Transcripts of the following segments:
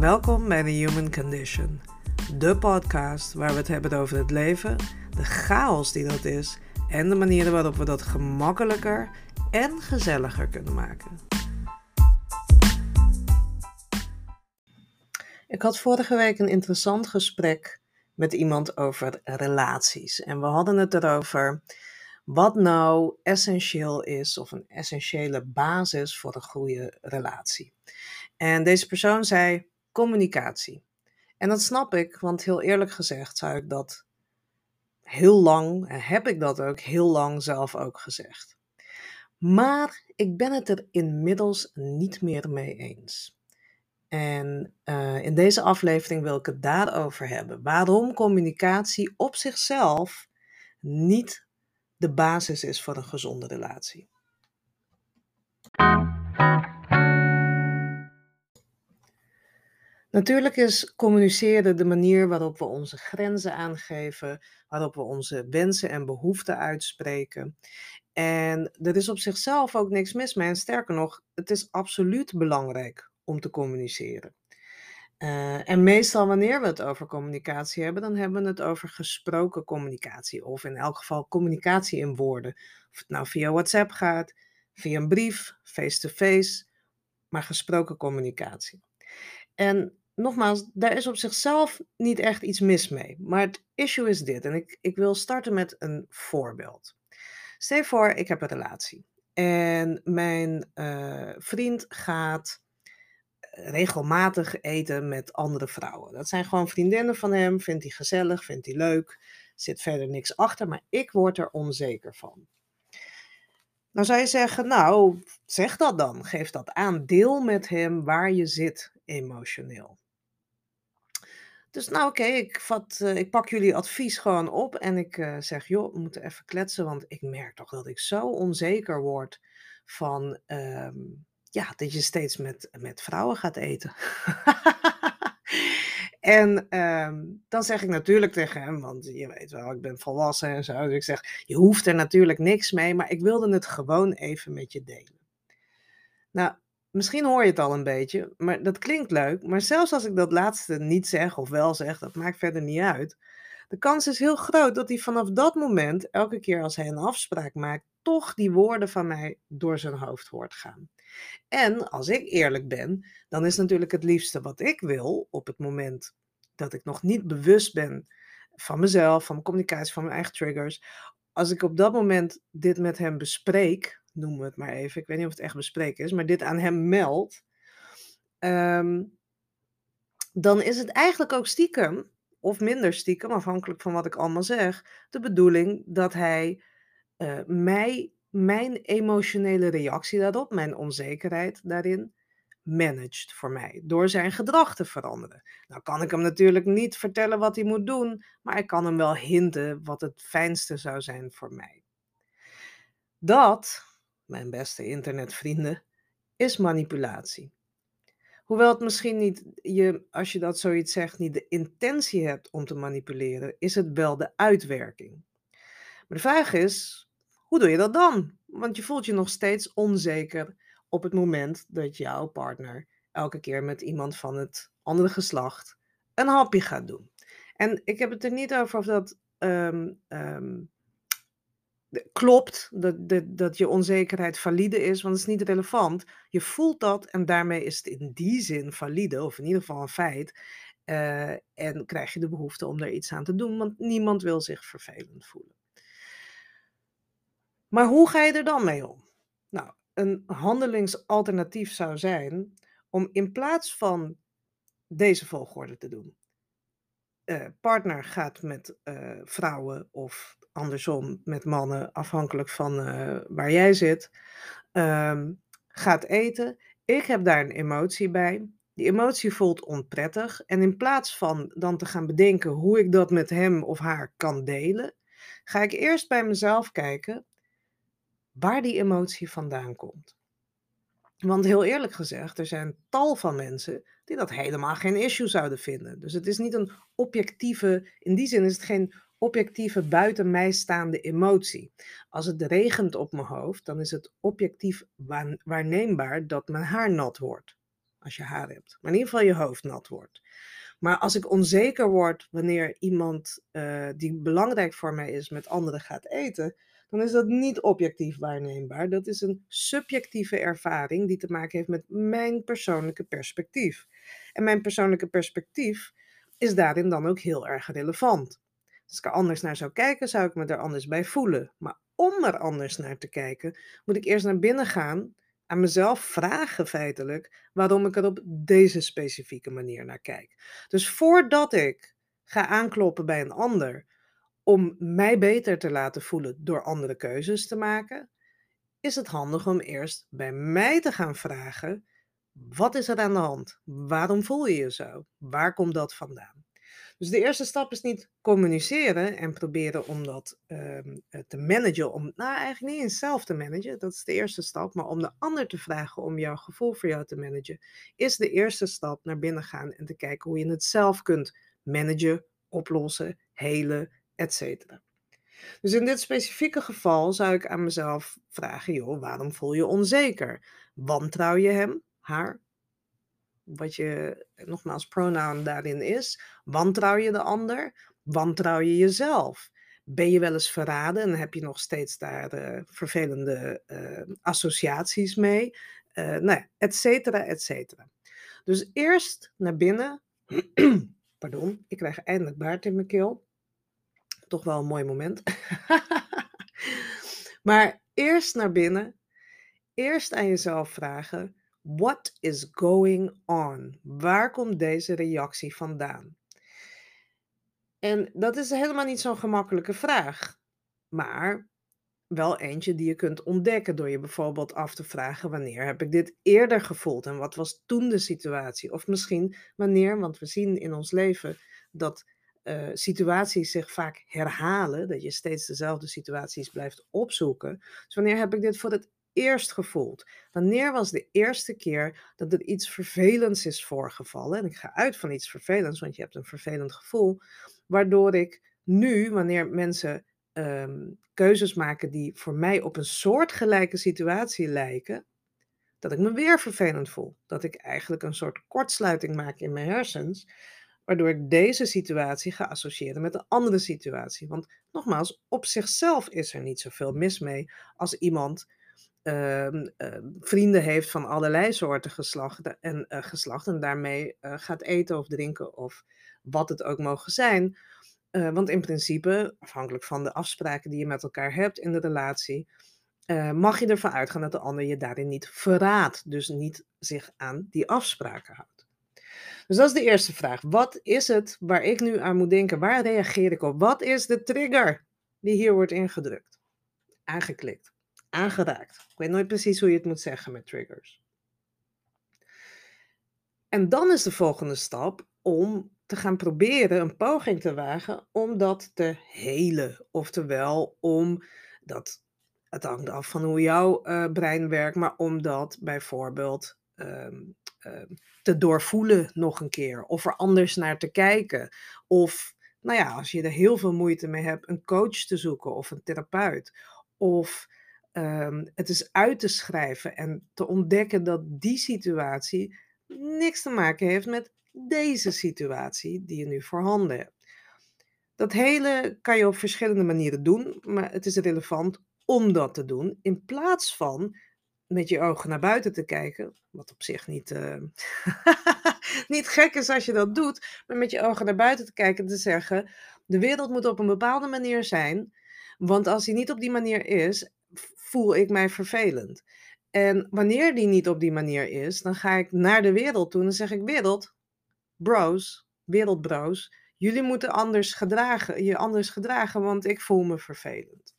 Welkom bij The Human Condition, de podcast waar we het hebben over het leven, de chaos die dat is en de manieren waarop we dat gemakkelijker en gezelliger kunnen maken. Ik had vorige week een interessant gesprek met iemand over relaties en we hadden het erover wat nou essentieel is of een essentiële basis voor een goede relatie. En deze persoon zei communicatie. En dat snap ik, want heel eerlijk gezegd zou ik dat heel lang, heb ik dat ook heel lang zelf ook gezegd. Maar ik ben het er inmiddels niet meer mee eens. En uh, in deze aflevering wil ik het daarover hebben. Waarom communicatie op zichzelf niet de basis is voor een gezonde relatie. Natuurlijk is communiceren de manier waarop we onze grenzen aangeven, waarop we onze wensen en behoeften uitspreken. En er is op zichzelf ook niks mis mee. En sterker nog, het is absoluut belangrijk om te communiceren. Uh, en meestal wanneer we het over communicatie hebben, dan hebben we het over gesproken communicatie. Of in elk geval communicatie in woorden. Of het nou via WhatsApp gaat, via een brief, face-to-face, maar gesproken communicatie. En nogmaals, daar is op zichzelf niet echt iets mis mee. Maar het issue is dit. En ik, ik wil starten met een voorbeeld. Stel voor, ik heb een relatie. En mijn uh, vriend gaat regelmatig eten met andere vrouwen. Dat zijn gewoon vriendinnen van hem. Vindt hij gezellig, vindt hij leuk. Zit verder niks achter, maar ik word er onzeker van. Nou zou je zeggen, nou, zeg dat dan. Geef dat aan. Deel met hem waar je zit emotioneel. Dus nou oké, ik, uh, ik pak jullie advies gewoon op en ik uh, zeg, joh, we moeten even kletsen, want ik merk toch dat ik zo onzeker word van, um, ja, dat je steeds met, met vrouwen gaat eten. en um, dan zeg ik natuurlijk tegen hem, want je weet wel, ik ben volwassen en zo. Dus ik zeg, je hoeft er natuurlijk niks mee, maar ik wilde het gewoon even met je delen. Nou, Misschien hoor je het al een beetje, maar dat klinkt leuk. Maar zelfs als ik dat laatste niet zeg of wel zeg, dat maakt verder niet uit. De kans is heel groot dat hij vanaf dat moment, elke keer als hij een afspraak maakt, toch die woorden van mij door zijn hoofd hoort gaan. En als ik eerlijk ben, dan is natuurlijk het liefste wat ik wil op het moment dat ik nog niet bewust ben van mezelf, van mijn communicatie, van mijn eigen triggers. Als ik op dat moment dit met hem bespreek, noemen we het maar even. Ik weet niet of het echt bespreken is, maar dit aan hem meldt. Ehm, dan is het eigenlijk ook stiekem, of minder stiekem, afhankelijk van wat ik allemaal zeg, de bedoeling dat hij uh, mij, mijn emotionele reactie daarop, mijn onzekerheid daarin, managt voor mij. Door zijn gedrag te veranderen. Nou kan ik hem natuurlijk niet vertellen wat hij moet doen, maar ik kan hem wel hinten wat het fijnste zou zijn voor mij. Dat mijn beste internetvrienden, is manipulatie. Hoewel het misschien niet, je, als je dat zoiets zegt, niet de intentie hebt om te manipuleren, is het wel de uitwerking. Maar de vraag is, hoe doe je dat dan? Want je voelt je nog steeds onzeker op het moment dat jouw partner elke keer met iemand van het andere geslacht een hapje gaat doen. En ik heb het er niet over of dat um, um, klopt, dat, dat, dat je onzekerheid valide is, want het is niet relevant. Je voelt dat en daarmee is het in die zin valide, of in ieder geval een feit. Uh, en krijg je de behoefte om er iets aan te doen, want niemand wil zich vervelend voelen. Maar hoe ga je er dan mee om? Nou, een handelingsalternatief zou zijn om in plaats van deze volgorde te doen. Uh, partner gaat met uh, vrouwen of andersom met mannen, afhankelijk van uh, waar jij zit, um, gaat eten. Ik heb daar een emotie bij. Die emotie voelt onprettig. En in plaats van dan te gaan bedenken hoe ik dat met hem of haar kan delen, ga ik eerst bij mezelf kijken waar die emotie vandaan komt. Want heel eerlijk gezegd, er zijn tal van mensen die dat helemaal geen issue zouden vinden. Dus het is niet een objectieve, in die zin is het geen objectieve buiten mij staande emotie. Als het regent op mijn hoofd, dan is het objectief waarneembaar dat mijn haar nat wordt. als je haar hebt. Maar in ieder geval je hoofd nat wordt. Maar als ik onzeker word wanneer iemand uh, die belangrijk voor mij is met anderen gaat eten, dan is dat niet objectief waarneembaar. Dat is een subjectieve ervaring die te maken heeft met mijn persoonlijke perspectief. En mijn persoonlijke perspectief is daarin dan ook heel erg relevant. Als ik er anders naar zou kijken, zou ik me er anders bij voelen. Maar om er anders naar te kijken, moet ik eerst naar binnen gaan, aan mezelf vragen feitelijk waarom ik er op deze specifieke manier naar kijk. Dus voordat ik ga aankloppen bij een ander om mij beter te laten voelen door andere keuzes te maken, is het handig om eerst bij mij te gaan vragen: wat is er aan de hand? Waarom voel je je zo? Waar komt dat vandaan? Dus de eerste stap is niet communiceren en proberen om dat ehm, eh, te managen. Om, nou, eigenlijk niet eens zelf te managen, dat is de eerste stap. Maar om de ander te vragen om jouw gevoel voor jou te managen, is de eerste stap naar binnen gaan en te kijken hoe je het zelf kunt managen, oplossen, helen, etc. Dus in dit specifieke geval zou ik aan mezelf vragen: joh, waarom voel je onzeker? Wantrouw je hem, haar, wat je nogmaals pronoun daarin is. Wantrouw je de ander? Wantrouw je jezelf? Ben je wel eens verraden en heb je nog steeds daar uh, vervelende uh, associaties mee? Uh, nou et cetera, et cetera. Dus eerst naar binnen. Pardon, ik krijg eindelijk baard in mijn keel. Toch wel een mooi moment. maar eerst naar binnen. Eerst aan jezelf vragen: What is going on? Waar komt deze reactie vandaan? En dat is helemaal niet zo'n gemakkelijke vraag, maar wel eentje die je kunt ontdekken door je bijvoorbeeld af te vragen: wanneer heb ik dit eerder gevoeld en wat was toen de situatie? Of misschien wanneer, want we zien in ons leven dat uh, situaties zich vaak herhalen, dat je steeds dezelfde situaties blijft opzoeken. Dus wanneer heb ik dit voor het eerst gevoeld? Wanneer was de eerste keer dat er iets vervelends is voorgevallen? En ik ga uit van iets vervelends, want je hebt een vervelend gevoel, waardoor ik nu, wanneer mensen um, keuzes maken die voor mij op een soortgelijke situatie lijken, dat ik me weer vervelend voel. Dat ik eigenlijk een soort kortsluiting maak in mijn hersens, waardoor ik deze situatie ga associëren met een andere situatie. Want nogmaals, op zichzelf is er niet zoveel mis mee als iemand uh, vrienden heeft van allerlei soorten geslachten en, uh, geslacht en daarmee uh, gaat eten of drinken of wat het ook mogen zijn. want in principe, afhankelijk van de afspraken die je met elkaar hebt in de relatie, mag je ervan uitgaan dat de ander je daarin niet verraadt, dus niet zich aan die afspraken houdt. Dus dat is de eerste vraag. Wat is het waar ik nu aan moet denken? Waar reageer ik op? Wat is de trigger die hier wordt ingedrukt? Aangeklikt aangeraakt. Ik weet nooit precies hoe je het moet zeggen met triggers. En dan is de volgende stap om te gaan proberen een poging te wagen om dat te helen. Oftewel om dat, het hangt af van hoe jouw uh, brein werkt, maar om dat bijvoorbeeld um, um, te doorvoelen nog een keer. Of er anders naar te kijken. Of, nou ja, als je er heel veel moeite mee hebt, een coach te zoeken of een therapeut. Of um, het is uit te schrijven en te ontdekken dat die situatie niks te maken heeft met deze situatie die je nu voorhanden hebt. Dat hele kan je op verschillende manieren doen, maar het is relevant om dat te doen, in plaats van met je ogen naar buiten te kijken, wat op zich niet, uh, niet gek is als je dat doet, maar met je ogen naar buiten te kijken en te zeggen, de wereld moet op een bepaalde manier zijn, want als die niet op die manier is, voel ik mij vervelend. En wanneer die niet op die manier is, dan ga ik naar de wereld toe en zeg ik: Wereld, bros, wereldbro's, jullie moeten anders gedragen, je anders gedragen, want ik voel me vervelend.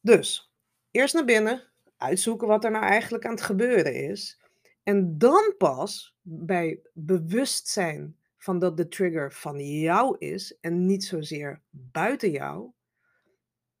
Dus, eerst naar binnen, uitzoeken wat er nou eigenlijk aan het gebeuren is. En dan pas bij bewustzijn van dat de trigger van jou is en niet zozeer buiten jou,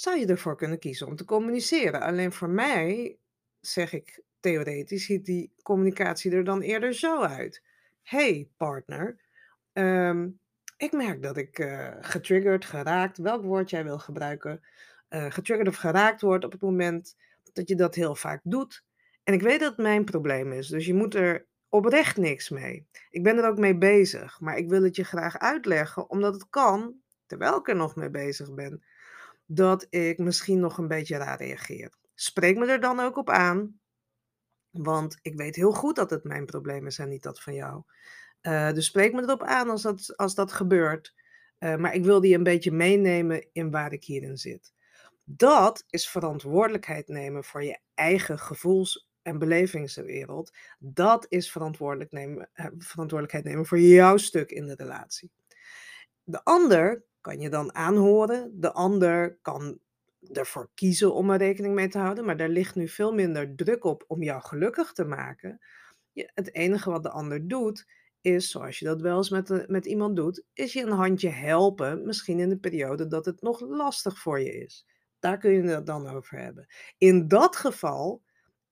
zou je ervoor kunnen kiezen om te communiceren. Alleen voor mij, zeg ik theoretisch, ziet die communicatie er dan eerder zo uit. Hey partner, um, ik merk dat ik uh, getriggerd, geraakt, welk woord jij wil gebruiken, uh, getriggerd of geraakt wordt op het moment dat je dat heel vaak doet. En ik weet dat het mijn probleem is, dus je moet er oprecht niks mee. Ik ben er ook mee bezig, maar ik wil het je graag uitleggen, omdat het kan, terwijl ik er nog mee bezig ben, dat ik misschien nog een beetje raar reageer. Spreek me er dan ook op aan, want ik weet heel goed dat het mijn probleem is en niet dat van jou. Uh, dus spreek me erop aan als dat, als dat gebeurt. Uh, maar ik wil die een beetje meenemen in waar ik hierin zit. Dat is verantwoordelijkheid nemen voor je eigen gevoels- en belevingswereld. Dat is nemen, eh, verantwoordelijkheid nemen voor jouw stuk in de relatie. De ander kan je dan aanhoren. De ander kan ervoor kiezen om er rekening mee te houden. Maar daar ligt nu veel minder druk op om jou gelukkig te maken. het enige wat de ander doet, is, zoals je dat wel eens met, met iemand doet, is je een handje helpen. Misschien in de periode dat het nog lastig voor je is. Daar kun je het dan over hebben. In dat geval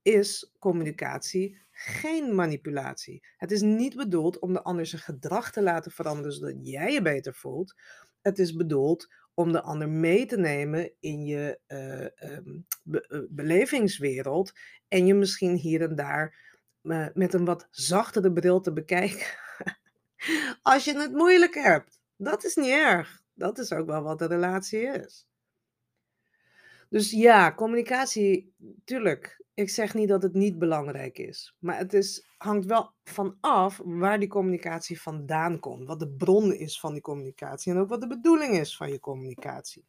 is communicatie geen manipulatie. Het is niet bedoeld om de ander zijn gedrag te laten veranderen zodat jij je beter voelt. Het is bedoeld om de ander mee te nemen in je uh, um, be belevingswereld en je misschien hier en daar uh, met een wat zachtere bril te bekijken. Als je het moeilijk hebt. Dat is niet erg. Dat is ook wel wat een relatie is. Dus ja, communicatie, tuurlijk. Ik zeg niet dat het niet belangrijk is. Maar het is, hangt wel van af waar die communicatie vandaan komt. Wat de bron is van die communicatie. En ook wat de bedoeling is van je communicatie.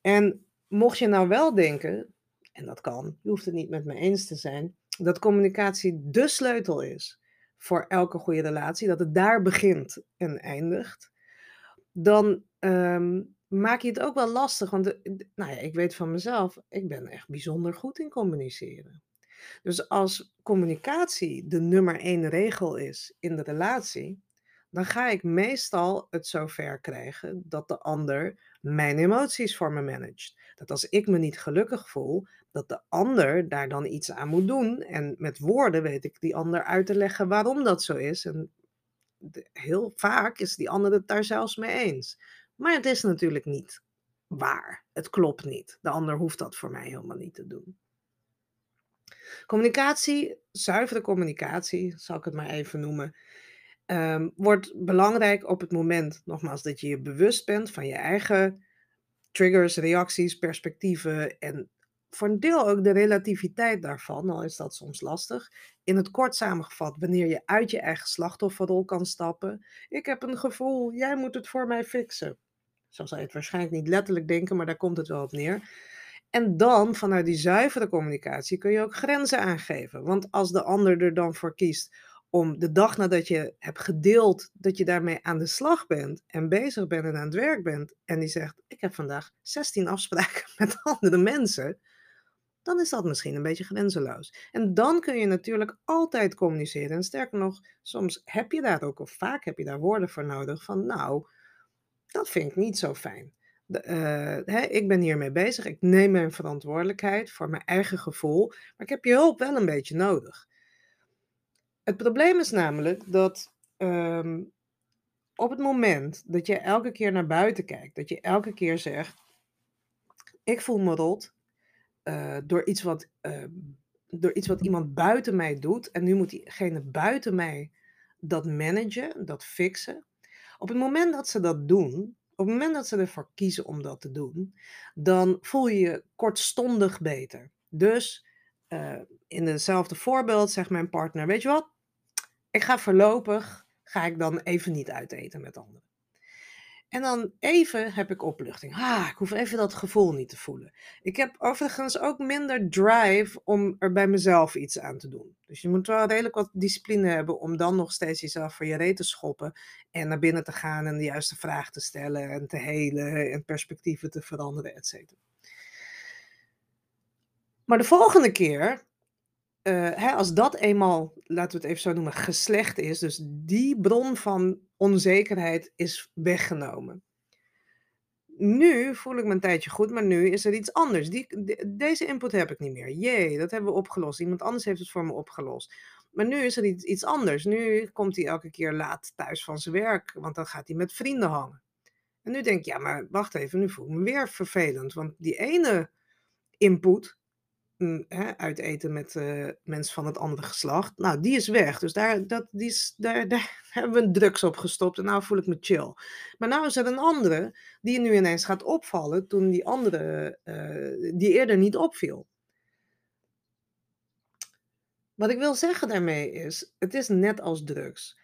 En mocht je nou wel denken, en dat kan, je hoeft het niet met me eens te zijn, dat communicatie de sleutel is voor elke goede relatie, dat het daar begint en eindigt, dan um, maak je het ook wel lastig. Want nou ja, ik weet van mezelf, ik ben echt bijzonder goed in communiceren. Dus als communicatie de nummer één regel is in de relatie, dan ga ik meestal het zover krijgen dat de ander mijn emoties voor me managt. Dat als ik me niet gelukkig voel, dat de ander daar dan iets aan moet doen. En met woorden weet ik die ander uit te leggen waarom dat zo is. En heel vaak is die ander het daar zelfs mee eens. Maar het is natuurlijk niet waar. Het klopt niet. De ander hoeft dat voor mij helemaal niet te doen. Communicatie, zuivere communicatie, zal ik het maar even noemen, um, wordt belangrijk op het moment, nogmaals, dat je je bewust bent van je eigen triggers, reacties, perspectieven en voor een deel ook de relativiteit daarvan, al is dat soms lastig. In het kort samengevat, wanneer je uit je eigen slachtofferrol kan stappen. Ik heb een gevoel, jij moet het voor mij fixen. Zo zal je het waarschijnlijk niet letterlijk denken, maar daar komt het wel op neer. En dan, vanuit die zuivere communicatie, kun je ook grenzen aangeven. Want als de ander er dan voor kiest om de dag nadat je hebt gedeeld dat je daarmee aan de slag bent en bezig bent en aan het werk bent, en die zegt: Ik heb vandaag 16 afspraken met andere mensen, dan is dat misschien een beetje grenzeloos. En dan kun je natuurlijk altijd communiceren. En sterker nog, soms heb je daar ook, of vaak heb je daar woorden voor nodig van: Nou, dat vind ik niet zo fijn. De, uh, hè, ik ben hiermee bezig. Ik neem mijn verantwoordelijkheid voor mijn eigen gevoel. Maar ik heb je hulp wel een beetje nodig. Het probleem is namelijk dat um, op het moment dat je elke keer naar buiten kijkt, dat je elke keer zegt: Ik voel me rot uh, door, iets wat, uh, door iets wat iemand buiten mij doet. En nu moet diegene buiten mij dat managen, dat fixen. Op het moment dat ze dat doen, op het moment dat ze ervoor kiezen om dat te doen, dan voel je je kortstondig beter. Dus uh, in hetzelfde voorbeeld zegt mijn partner: Weet je wat? Ik ga voorlopig, ga ik dan even niet uiteten met anderen. En dan even heb ik opluchting. Ah, ik hoef even dat gevoel niet te voelen. Ik heb overigens ook minder drive om er bij mezelf iets aan te doen. Dus je moet wel redelijk wat discipline hebben om dan nog steeds jezelf voor je reet te schoppen. En naar binnen te gaan en de juiste vraag te stellen en te helen en perspectieven te veranderen, et cetera. Maar de volgende keer uh, hè, als dat eenmaal, laten we het even zo noemen, geslecht is, dus die bron van onzekerheid is weggenomen. Nu voel ik me een tijdje goed, maar nu is er iets anders. Die, deze input heb ik niet meer. Jee, dat hebben we opgelost. Iemand anders heeft het voor me opgelost. Maar nu is er iets, iets anders. Nu komt hij elke keer laat thuis van zijn werk, want dan gaat hij met vrienden hangen. En nu denk ik, ja, maar wacht even, nu voel ik me weer vervelend. Want die ene input, mm, uit eten met uh, mensen van het andere geslacht. Nou, die is weg. Dus daar, dat, die is, daar, daar hebben we een drugs op gestopt en nou voel ik me chill. Maar nou is er een andere die nu ineens gaat opvallen toen die andere, uh, die eerder niet opviel. Wat ik wil zeggen daarmee is, het is net als drugs.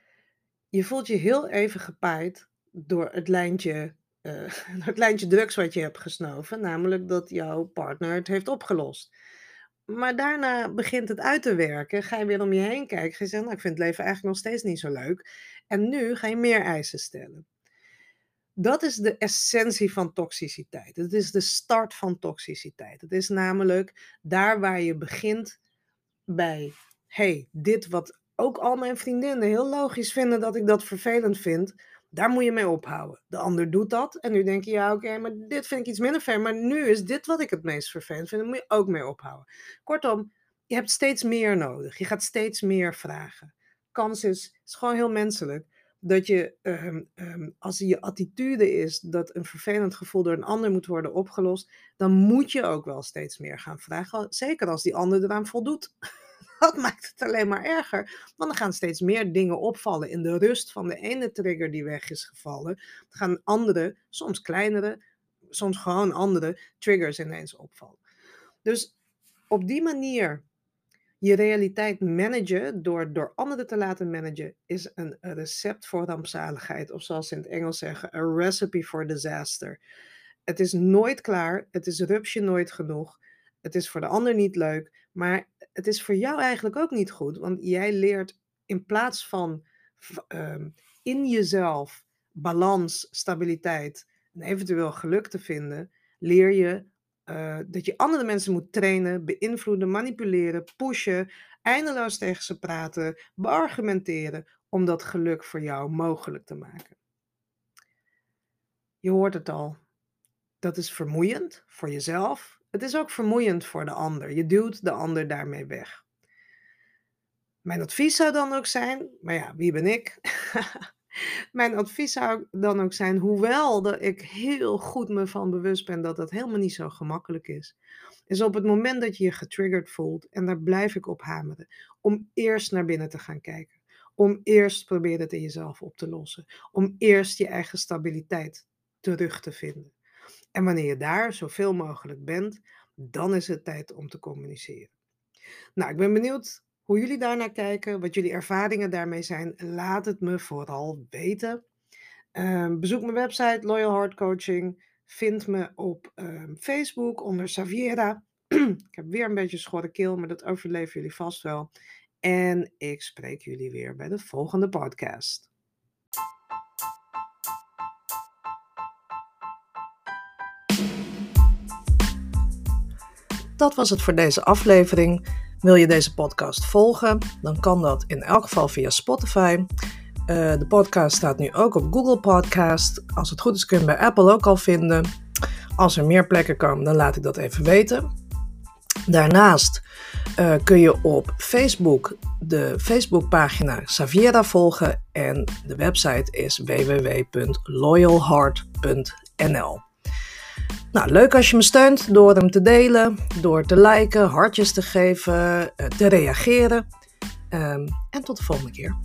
Je voelt je heel even gepaaid door het lijntje, uh, het lijntje drugs wat je hebt gesnoven, namelijk dat jouw partner het heeft opgelost. Maar daarna begint het uit te werken, ga je weer om je heen kijken, ga je zeggen, nou, ik vind het leven eigenlijk nog steeds niet zo leuk. En nu ga je meer eisen stellen. Dat is de essentie van toxiciteit. Het is de start van toxiciteit. Het is namelijk daar waar je begint bij, hey, dit wat ook al mijn vriendinnen heel logisch vinden dat ik dat vervelend vind, daar moet je mee ophouden. De ander doet dat en nu denk je, ja oké, maar dit vind ik iets minder ver, maar nu is dit wat ik het meest vervelend vind, daar moet je ook mee ophouden. Kortom, je hebt steeds meer nodig. Je gaat steeds meer vragen. Kans is, is gewoon heel menselijk, dat je, um, um, als je attitude is dat een vervelend gevoel door een ander moet worden opgelost, dan moet je ook wel steeds meer gaan vragen. Zeker als die ander eraan voldoet. Dat maakt het alleen maar erger. Want er gaan steeds meer dingen opvallen. In de rust van de ene trigger die weg is gevallen, gaan andere, soms kleinere, soms gewoon andere triggers ineens opvallen. Dus op die manier je realiteit managen door, door anderen te laten managen is een recept voor rampzaligheid. Of zoals ze in het Engels zeggen, a recipe for disaster. Het is nooit klaar, het is rupsje nooit genoeg. Het is voor de ander niet leuk, maar het is voor jou eigenlijk ook niet goed. Want jij leert in plaats van uh, in jezelf balans, stabiliteit en eventueel geluk te vinden, leer je uh, dat je andere mensen moet trainen, beïnvloeden, manipuleren, pushen, eindeloos tegen ze praten, beargumenteren om dat geluk voor jou mogelijk te maken. Je hoort het al. Dat is vermoeiend voor jezelf. Het is ook vermoeiend voor de ander. Je duwt de ander daarmee weg. Mijn advies zou dan ook zijn, maar ja, wie ben ik? Mijn advies zou dan ook zijn, hoewel dat ik heel goed me van bewust ben dat dat helemaal niet zo gemakkelijk is, is op het moment dat je je getriggerd voelt, en daar blijf ik op hameren, om eerst naar binnen te gaan kijken. Om eerst proberen het in jezelf op te lossen. Om eerst je eigen stabiliteit terug te vinden. En wanneer je daar zoveel mogelijk bent, dan is het tijd om te communiceren. Nou, ik ben benieuwd hoe jullie daarnaar kijken, wat jullie ervaringen daarmee zijn. Laat het me vooral weten. Uh, bezoek mijn website Loyal Heart Coaching. Vind me op uh, Facebook onder Saviera. ik heb weer een beetje schorre keel, maar dat overleven jullie vast wel. En ik spreek jullie weer bij de volgende podcast. Dat was het voor deze aflevering. Wil je deze podcast volgen? Dan kan dat in elk geval via Spotify. Uh, de podcast staat nu ook op Google Podcast. Als het goed is kun je bij Apple ook al vinden. Als er meer plekken komen, dan laat ik dat even weten. Daarnaast uh, kun je op Facebook de Facebookpagina Saviera volgen en de website is www.loyalheart.nl. Nou, leuk als je me steunt door hem te delen, door te liken, hartjes te geven, eh, te reageren. Um, en tot de volgende keer.